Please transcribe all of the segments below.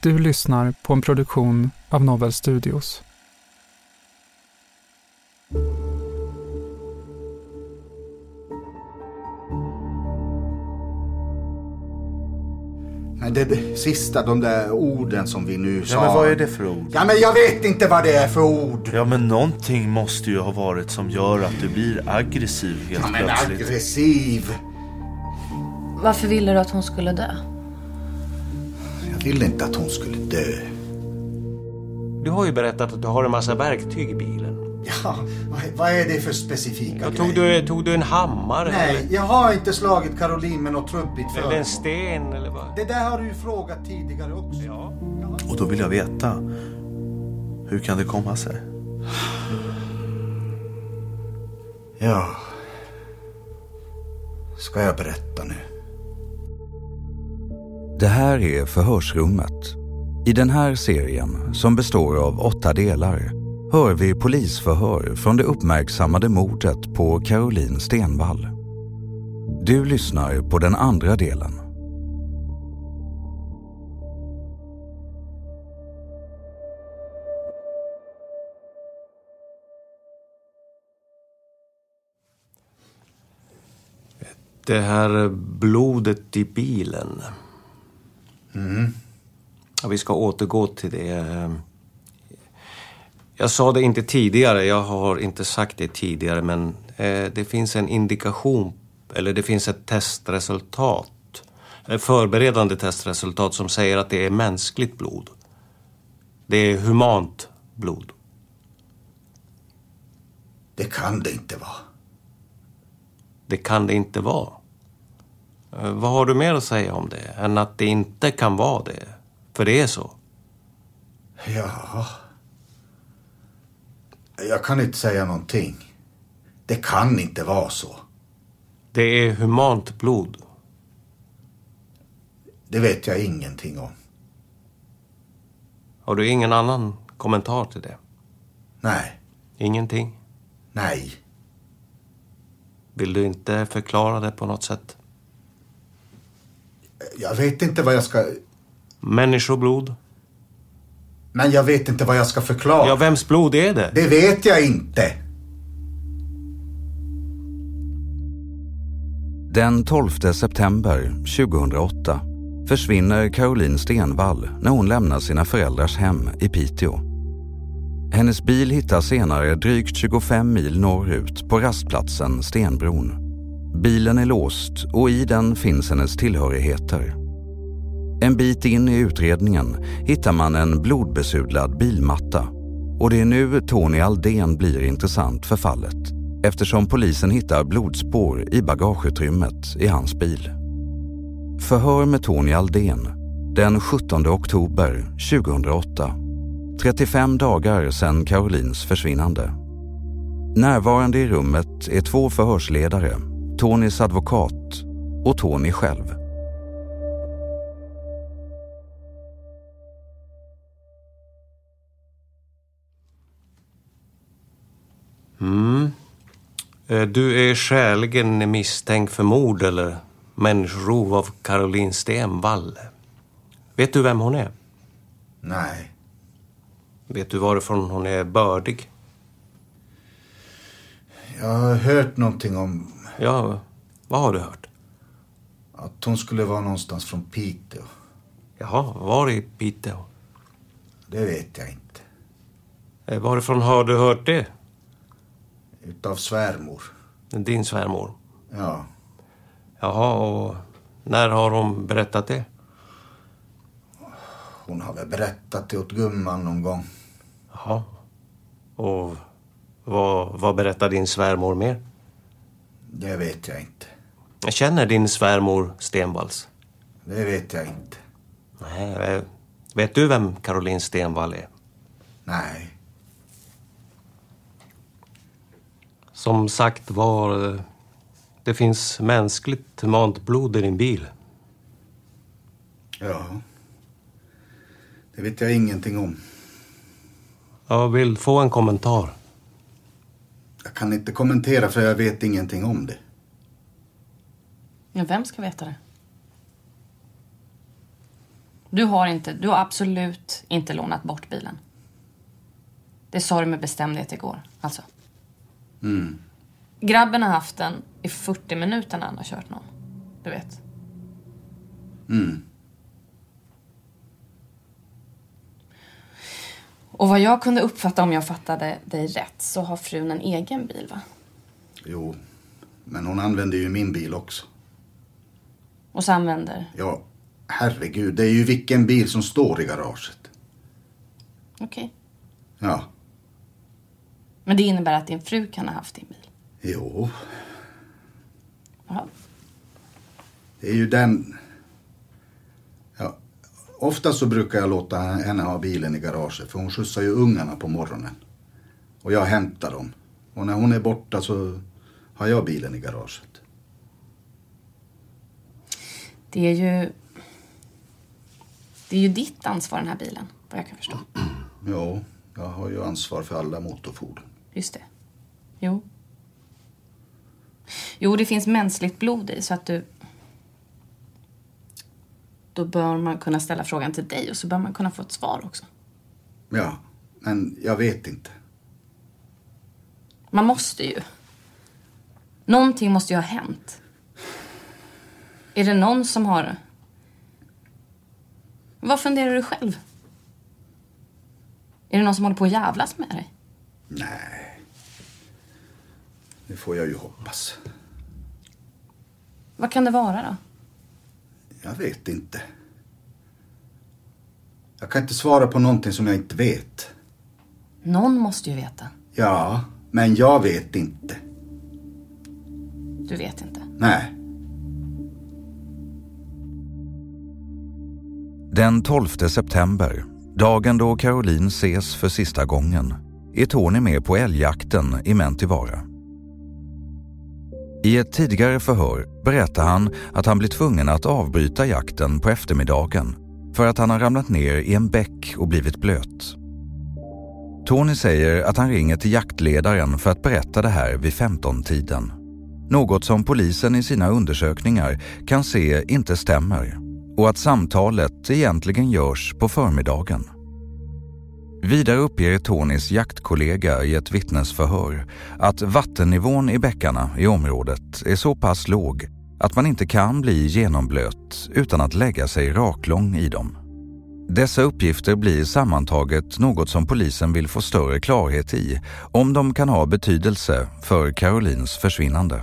Du lyssnar på en produktion av Novel Studios. Men det, det sista, de där orden som vi nu sa. Ja, men vad är det för ord? Ja, men jag vet inte vad det är för ord. Ja, men någonting måste ju ha varit som gör att du blir aggressiv helt Ja, men plötsligt. aggressiv. Varför ville du att hon skulle dö? Ville inte att hon skulle dö. Du har ju berättat att du har en massa verktyg i bilen. Ja, vad, är det för specifika Ja, grejer? tog, du, tog du en hammare? Nej, Eller, jag har inte slagit Caroline med något trubbigt eller föremål. en sten eller vad? Det där har du ju frågat tidigare också. Ja. Och då vill jag veta. Hur kan det komma sig? Ja. Ska jag berätta nu? Det här är Förhörsrummet. I den här serien, som består av åtta delar, hör vi polisförhör från det uppmärksammade mordet på Caroline Stenvall. Du lyssnar på den andra delen. Det här blodet i bilen. Mm. Ja, vi ska återgå till det. Jag sa det inte tidigare, jag har inte sagt det tidigare, men eh, det finns en indikation, eller det finns ett testresultat, ett förberedande testresultat som säger att det är mänskligt blod. Det är humant blod. Det kan det inte vara. Det kan det inte vara. Eh, Vad har du mer att säga om det än att det inte kan vara det? För det är så. Ja. Jag kan inte säga någonting. Det kan inte vara så. Det är humant blod. Det vet jag ingenting om. Har du ingen annan kommentar till det? Nej. Ingenting? Nej. Vill du inte förklara det på något sätt? Jag vet inte vad jag ska... Människoblod? Men jag vet inte vad jag ska förklara. Ja, vems blod är det? Det vet jag inte. Den 12 september 2008 försvinner Caroline Stenvall när hon lämnar sina föräldrars hem i Piteå. Hennes bil hittas senare drygt 25 mil norrut på rastplatsen Stenbron. Bilen är låst och i den finns hennes tillhörigheter. En bit in i utredningen hittar man en blodbesudlad bilmatta och det är nu Tony Aldén blir intressant för fallet eftersom polisen hittar blodspår i bagageutrymmet i hans bil. Förhör med Tony Aldén den 17 oktober 2008. 35 dagar sedan Carolines försvinnande. Närvarande i rummet är två förhörsledare, Tonys advokat och Tony själv. Mm. Eh, Du är skäligen misstänkt för mord eller människorov av Caroline Stenvall. Vet du vem hon är? Nej. Vet du varifrån hon är bördig? Jag har hört någonting om Ja, vad har du hört? att hon skulle vara någonstans från Piteå. Jaha, var i Piteå? Det vet jag inte. Eh, Varifrån har du hört det? Utav svärmor. Din svärmor? Ja. Jaha, och när har hon berättat det? Hon har väl berättat det åt gumman någon gång. Jaha. Och vad, vad berättar din svärmor mer? Det vet jag inte. Jag känner din svärmor Stenvalls. Det vet jag inte. Nej, eh, vet du vem Caroline Stenvall är? Nej. Som sagt var, eh, det finns mänskligt humant blod i din bil. Ja. Det vet jag ingenting om. Jag vill få en kommentar. Jag kan inte kommentera för jag vet ingenting om det. Ja, vem ska veta det? Du har inte, du har absolut inte lånat bort bilen. Det sa du med bestämdhet igår, alltså. Mm. Grabben har haft den i 40 minuter när han har kört någon. Du vet. Mm. Och vad jag kunde uppfatta om jag fattade dig rätt så har frun en egen bil va? Jo. Men hon använder ju min bil också. Och så använder... Ja, herregud. Det är ju vilken bil som står i garaget. Okej. Ja. Men det innebär att din fru kan ha haft din bil? Jo. Jaha. Det är ju den... Ofta så brukar jag låta henne ha bilen i garaget för hon skjutsar ju ungarna på morgonen. Och jag hämtar dem. Och när hon är borta så har jag bilen i garaget. Det är ju... Det är ju ditt ansvar den här bilen, vad jag kan förstå. Jo, jag har ju ansvar för alla motorfordon. Just det. Jo. Jo, det finns mänskligt blod i så att du... Då bör man kunna ställa frågan till dig och så bör man kunna få ett svar också. Ja, men jag vet inte. Man måste ju. Någonting måste ju ha hänt. Är det någon som har... Vad funderar du själv? Är det någon som håller på att jävlas med dig? Nej. Det får jag ju hoppas. Vad kan det vara då? Jag vet inte. Jag kan inte svara på någonting som jag inte vet. Någon måste ju veta. Ja, men jag vet inte. Du vet inte. Nej. Den 12 september, dagen då Caroline ses för sista gången, är Tony med på älgjakten i Mentivaara. I ett tidigare förhör berättar han att han blir tvungen att avbryta jakten på eftermiddagen för att han har ramlat ner i en bäck och blivit blöt. Tony säger att han ringer till jaktledaren för att berätta det här vid 15-tiden. Något som polisen i sina undersökningar kan se inte stämmer och att samtalet egentligen görs på förmiddagen. Vidare uppger Tonys jaktkollega i ett vittnesförhör att vattennivån i bäckarna i området är så pass låg att man inte kan bli genomblöt utan att lägga sig raklång i dem. Dessa uppgifter blir sammantaget något som polisen vill få större klarhet i om de kan ha betydelse för Carolines försvinnande.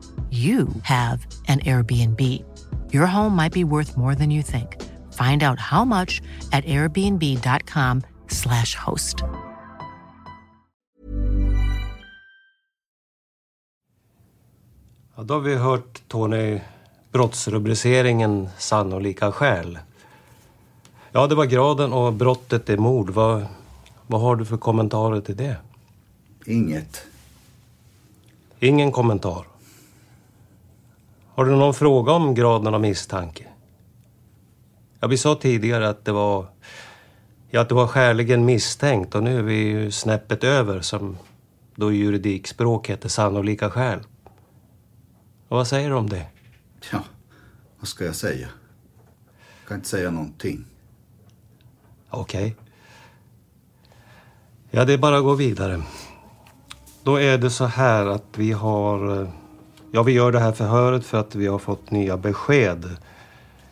you have an Airbnb. Your home might be worth more than you think. Find out how much at airbnb.com/slash host. Ja, då har vi hört Tony brottsrubriceringen sannolika skäl. Ja, det var graden och brottet är mord. Vad, vad har du för kommentarer till det? Inget. Ingen kommentar. Har du någon fråga om graden av misstanke? Ja, vi sa tidigare att det var, ja, att det var skäligen misstänkt och nu är vi ju snäppet över som då i juridikspråk heter sannolika skäl. Och vad säger du om det? Ja, vad ska jag säga? Jag kan inte säga någonting. Okej. Ja, det är bara att gå vidare. Då är det så här att vi har... Ja, vi gör det här förhöret för att vi har fått nya besked.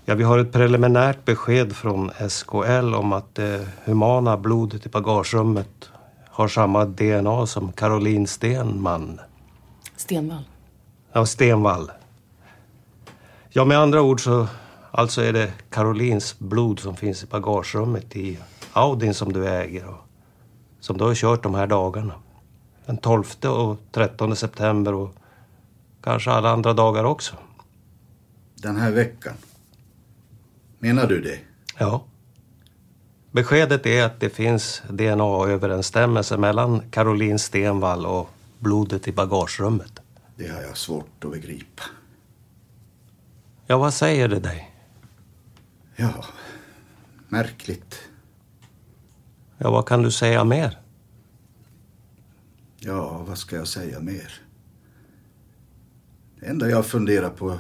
Ja, vi har ett preliminärt besked från SKL om att det humana blodet i bagagerummet har samma DNA som Caroline Stenman. Stenvall. Ja, Stenvall. Ja, med andra ord så alltså är det Carolins blod som finns i bagagerummet i Audin som du äger och som du har kört de här dagarna. Den 12 och 13 september och kanske alla andra dagar också. Den här veckan. Menar du det? Ja. Beskedet är att det finns DNA-överensstämmelse mellan Caroline Stenvall och blodet i bagagerummet. Det har jag svårt att begripa. Ja, vad säger det dig? Ja, märkligt. Ja, vad kan du säga mer? Ja, vad ska jag säga mer? Det enda jag funderar på...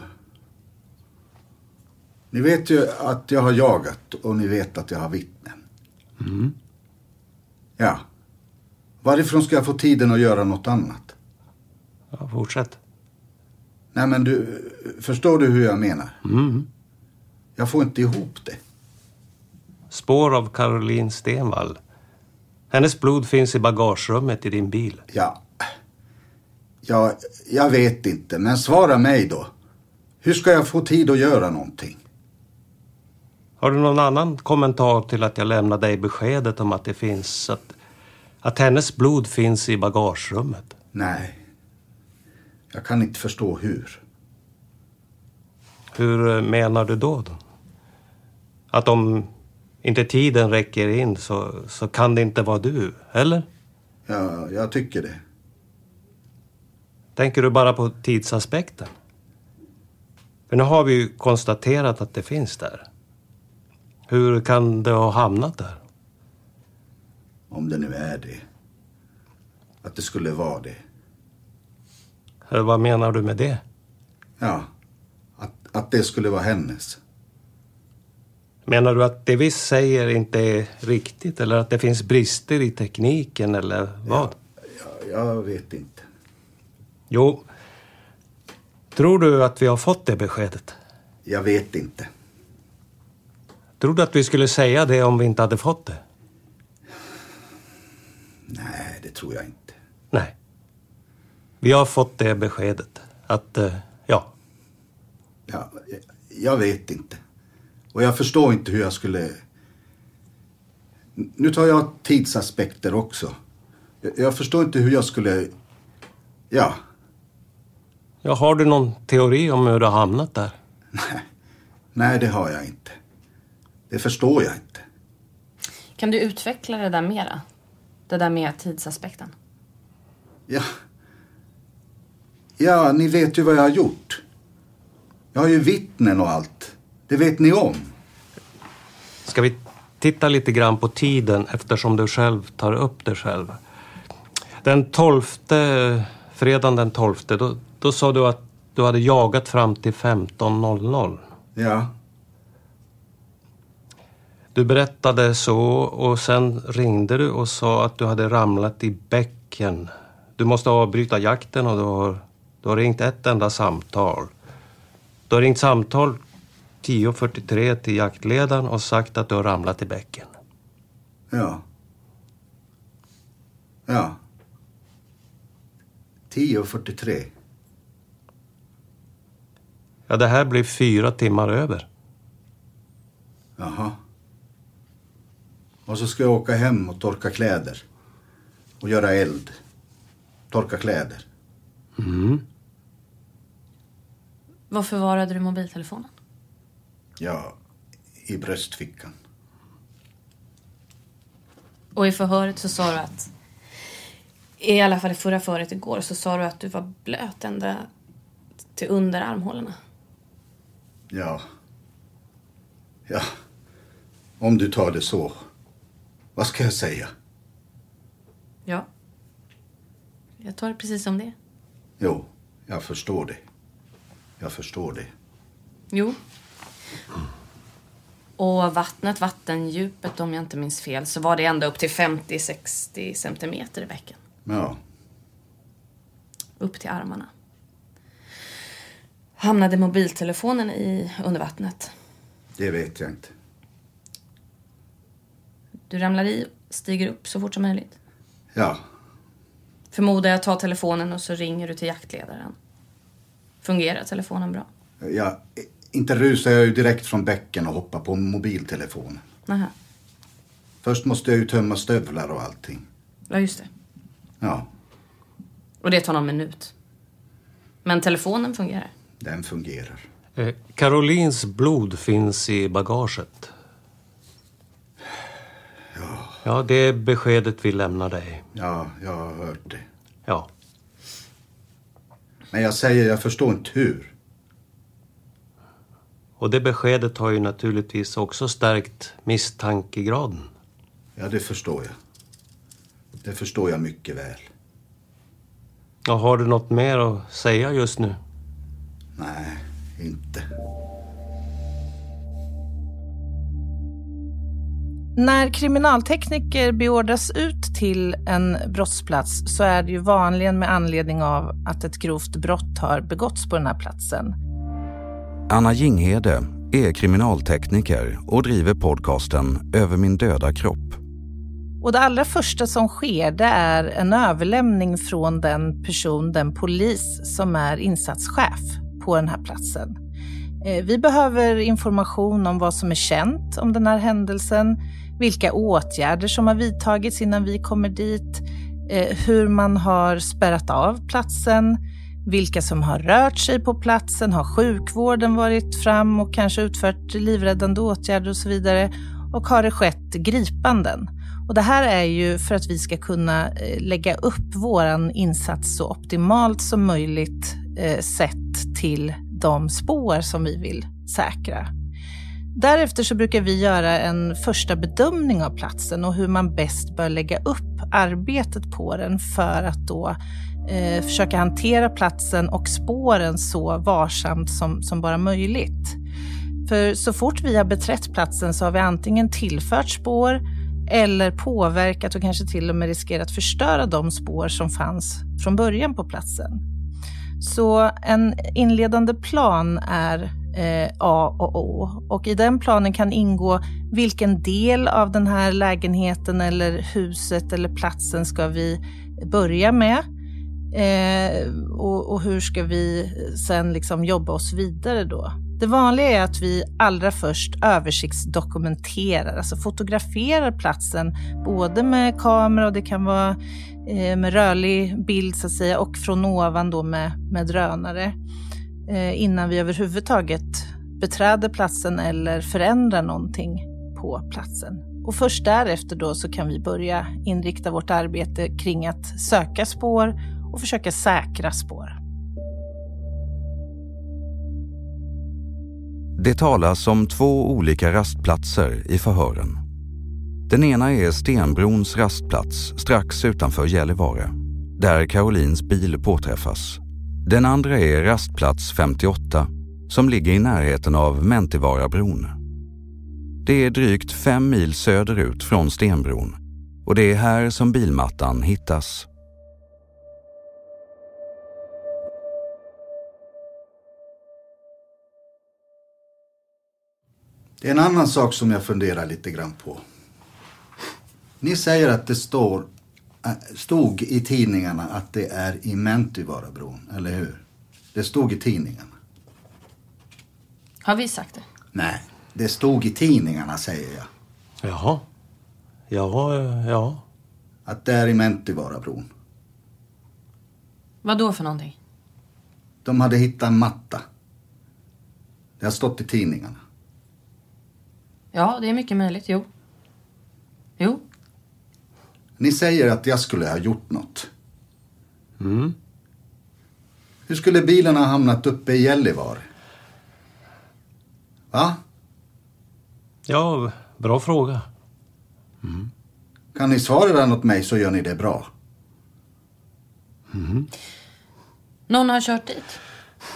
Ni vet ju att jag har jagat och ni vet att jag har vittnen. Mm. Ja. Varifrån ska jag få tiden att göra något annat? Ja, fortsätt. Nej men du, förstår du hur jag menar? Mm. Jag får inte ihop det. Spår av Caroline Stenvall. Hennes blod finns i bagagerummet i din bil. Ja. Ja, jag vet inte, men svara mig då. Hur ska jag få tid att göra någonting? Har du någon annan kommentar till att jag lämnade dig beskedet om att det finns... Att, att hennes blod finns i bagagerummet? Nej. Jag kan inte förstå hur. Hur menar du då? då? Att om inte tiden räcker in så, så kan det inte vara du, eller? Ja, jag tycker det. Tänker du bara på tidsaspekten? För nu har vi ju konstaterat att det finns där. Hur kan det ha hamnat där? Om det nu är det. Att det skulle vara det. Vad menar du med det? Ja, att, att det skulle vara hennes. Menar du att det vi säger inte är riktigt eller att det finns brister i tekniken eller vad? Ja, jag vet inte. Jo. Tror du att vi har fått det beskedet? Jag vet inte. Tror du att vi skulle säga det om vi inte hade fått det? Nej, det tror jag inte. Nej. Vi har fått det beskedet. Att, eh, ja. Ja, jag vet inte. Och jag förstår inte hur jag skulle... Nu tar jag tidsaspekter också. Jag- Jag förstår inte hur jag skulle... Ja, ja. Har du någon teori om hur du har hamnat där? nej det har jag inte. Det förstår jag inte. Kan du utveckla det där mera? Det där med tidsaspekten. Ja. Ja, ni vet ju vad jag har gjort. Jag har ju vittnen och allt. Det vet ni om. Ska vi titta lite grann på tiden eftersom du själv tar upp det själv. Den 12, fredagen den 12, då, då sa du att du hade jagat fram till 15.00. Ja. Du berättade så och sen ringde du och sa att du hade ramlat i bäcken. Du måste avbryta jakten och du har, du har ringt ett enda samtal. Du har ringt samtal 10.43 till jaktledaren och sagt att du har ramlat i bäcken. Ja. Ja. 10.43. Ja, det här blir fyra timmar över. Jaha. Och så ska jag åka hem och torka kläder. Och göra eld. Torka kläder. Mm. Var förvarade du mobiltelefonen? Ja, i bröstfickan. Och i förhöret så sa du att... I alla fall i förra förhöret igår så sa du att du var blöt ända till under armhålorna. Ja. Ja. Om du tar det så. Vad ska jag säga? Ja. Jag tar det precis som det. Jo, jag förstår det. Jag förstår det. Jo. Och vattnet, vattendjupet om jag inte minns fel, så var det ända upp till 50-60 centimeter i bäcken. Ja. Upp till armarna. Hamnade mobiltelefonen i under vattnet. Det vet jag inte. Du ramlar i, stiger upp så fort som möjligt. Ja. Förmodar jag tar telefonen och så ringer du till jaktledaren. Fungerar telefonen bra? Jag, inte rusar jag ju direkt från bäcken och hoppar på mobiltelefonen. Först måste jag ju tömma stövlar och allting. Ja, just det. Ja, Och det tar någon minut. Men telefonen fungerar. den fungerar. Eh, Carolins blod finns i bagaget. Ja, det är beskedet vi lämnar dig. Ja, jag har hört det. Ja. Men jag säger, jag förstår inte hur. Och det beskedet har ju naturligtvis också stärkt misstankegraden. Ja, det förstår jag. Det förstår jag mycket väl. Och har du något mer att säga just nu? Nej, inte. När kriminaltekniker beordras ut till en brottsplats så är det ju vanligen med anledning av att ett grovt brott har begåtts på den här platsen. Anna Jinghede är kriminaltekniker och driver podcasten Över min döda kropp. Och det allra första som sker det är en överlämning från den person, den polis som är insatschef på den här platsen. Eh, vi behöver information om vad som är känt om den här händelsen, vilka åtgärder som har vidtagits innan vi kommer dit, eh, hur man har spärrat av platsen, vilka som har rört sig på platsen, har sjukvården varit fram och kanske utfört livräddande åtgärder och så vidare och har det skett gripanden. Och det här är ju för att vi ska kunna eh, lägga upp vår insats så optimalt som möjligt eh, sett till de spår som vi vill säkra. Därefter så brukar vi göra en första bedömning av platsen och hur man bäst bör lägga upp arbetet på den för att då eh, försöka hantera platsen och spåren så varsamt som, som bara möjligt. För så fort vi har beträtt platsen så har vi antingen tillfört spår eller påverkat och kanske till och med riskerat förstöra de spår som fanns från början på platsen. Så en inledande plan är eh, A och O. Och i den planen kan ingå vilken del av den här lägenheten eller huset eller platsen ska vi börja med? Eh, och, och, hur ska vi sen liksom jobba oss vidare då? Det vanliga är att vi allra först översiktsdokumenterar, alltså fotograferar platsen både med kamera och det kan vara eh, med rörlig bild så att säga och från ovan då med, med drönare eh, innan vi överhuvudtaget beträder platsen eller förändrar någonting på platsen. Och först därefter då så kan vi börja inrikta vårt arbete kring att söka spår och försöka säkra spår. Det talas om två olika rastplatser i förhören. Den ena är Stenbrons rastplats strax utanför Gällivare, där Karolins bil påträffas. Den andra är rastplats 58, som ligger i närheten av Mentivarabron. Det är drygt fem mil söderut från Stenbron och det är här som bilmattan hittas. En annan sak som jag funderar lite grann på. Ni säger att det står, äh, stod i tidningarna att det är i Mäntyvarabron, eller hur? Det stod i tidningarna. Har vi sagt det? Nej, det stod i tidningarna säger jag. Jaha. Ja, ja. Att det är i Mäntyvarabron. Vad då för någonting? De hade hittat en matta. Det har stått i tidningarna. Ja, det är mycket möjligt. Jo. Jo. Ni säger att jag skulle ha gjort något. Mm. Hur skulle bilen ha hamnat uppe i Gällivare? Va? Ja, bra fråga. Mm. Kan ni svara den åt mig så gör ni det bra. Mm. Någon har kört dit?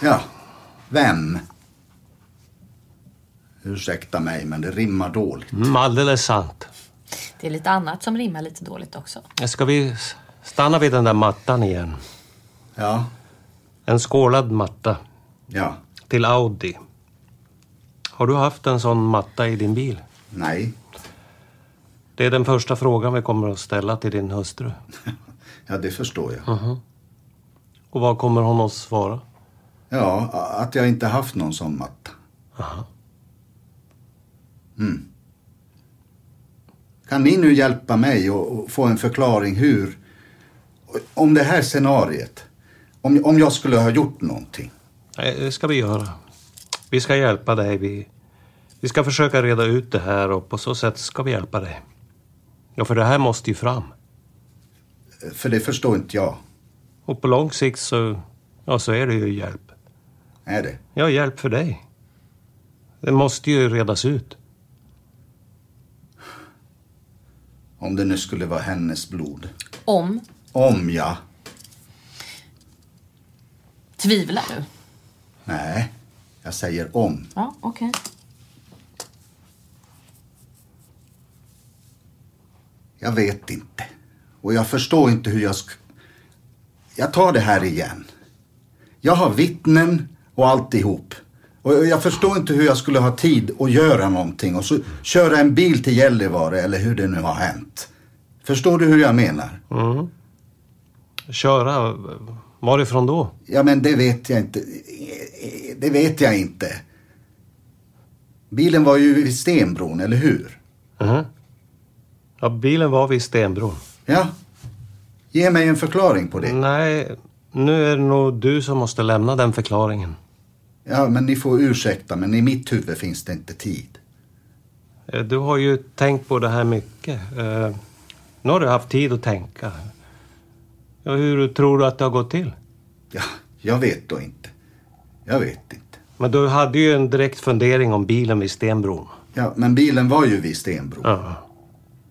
Ja. Vem? Ursäkta mig, men det rimmar dåligt. Mm, alldeles sant. Det är lite annat som rimmar lite dåligt också. Ska vi stanna vid den där mattan igen? Ja. En skålad matta. Ja. Till Audi. Har du haft en sån matta i din bil? Nej. Det är den första frågan vi kommer att ställa till din hustru. ja, det förstår jag. Uh -huh. Och vad kommer hon att svara? Ja, att jag inte haft någon sån matta. Aha. Mm. Kan ni nu hjälpa mig och få en förklaring hur, om det här scenariet, om, om jag skulle ha gjort någonting? Det ska vi göra. Vi ska hjälpa dig. Vi, vi ska försöka reda ut det här och på så sätt ska vi hjälpa dig. Ja, för det här måste ju fram. För det förstår inte jag. Och på lång sikt så, ja, så är det ju hjälp. Är det? Ja, hjälp för dig. Det måste ju redas ut. Om det nu skulle vara hennes blod. Om? Om, ja. Tvivlar du? Nej, jag säger om. Ja, okej. Okay. Jag vet inte. Och jag förstår inte hur jag ska... Jag tar det här igen. Jag har vittnen och alltihop. Och jag förstår inte hur jag skulle ha tid att göra någonting och så köra en bil till Gällivare eller hur det nu har hänt. Förstår du hur jag menar? Mm. Köra? Varifrån då? Ja, men det vet jag inte. Det vet jag inte. Bilen var ju vid Stenbron, eller hur? Mm. Ja, bilen var vid Stenbron. Ja. Ge mig en förklaring på det. Nej, nu är det nog du som måste lämna den förklaringen. Ja, men ni får ursäkta, men i mitt huvud finns det inte tid. Eh, Du har ju tänkt på det här mycket. Eh, Nu har du haft tid att tänka. Hur tror du att det har gått till? Ja, jag vet då inte. Jag vet inte. Men du hade ju en direkt fundering om bilen vid Stenbron. Ja, men bilen var ju vid Stenbro. Ja.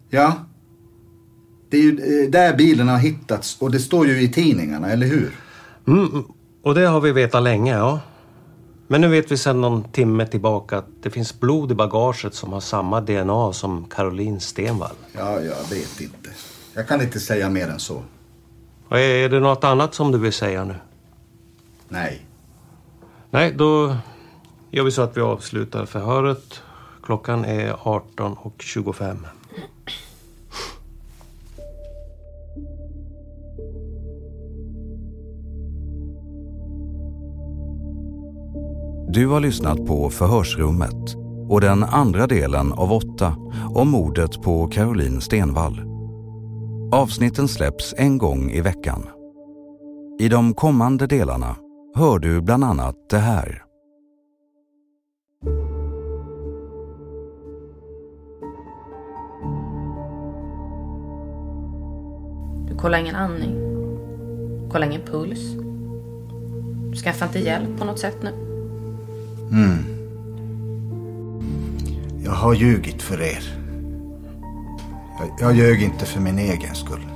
Ja. Det är ju eh, där bilen har hittats och det står ju i tidningarna, eller hur? Mm, och det har vi vetat länge, ja. Men nu vet vi sedan någon timme tillbaka att det finns blod i bagaget som har samma DNA som Caroline Stenvall. Ja, jag vet inte. Jag kan inte säga mer än så. Och är det något annat som du vill säga nu? Nej. Nej, då gör vi så att vi avslutar förhöret. Klockan är 18.25. Du har lyssnat på Förhörsrummet och den andra delen av åtta om mordet på Caroline Stenvall. Avsnitten släpps en gång i veckan. I de kommande delarna hör du bland annat det här. Du kollar ingen andning. Kollar ingen puls. Du skaffar inte hjälp på något sätt nu. Mm. Jag har ljugit för er. Jag, jag ljög inte för min egen skull.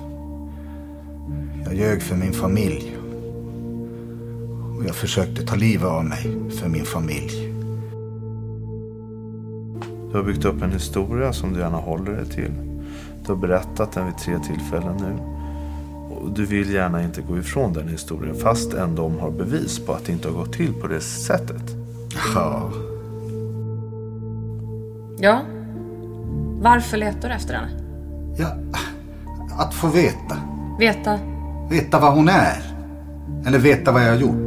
Jag ljög för min familj. Och jag försökte ta livet av mig för min familj. Du har byggt upp en historia som du gärna håller dig till. Du har berättat den vid tre tillfällen nu. Och du vill gärna inte gå ifrån den historien fast ändå de har bevis på att det inte har gått till på det sättet. Ja. Ja. Varför letar du efter henne? Ja, att få veta. Veta? Veta vad hon är. Eller veta vad jag har gjort.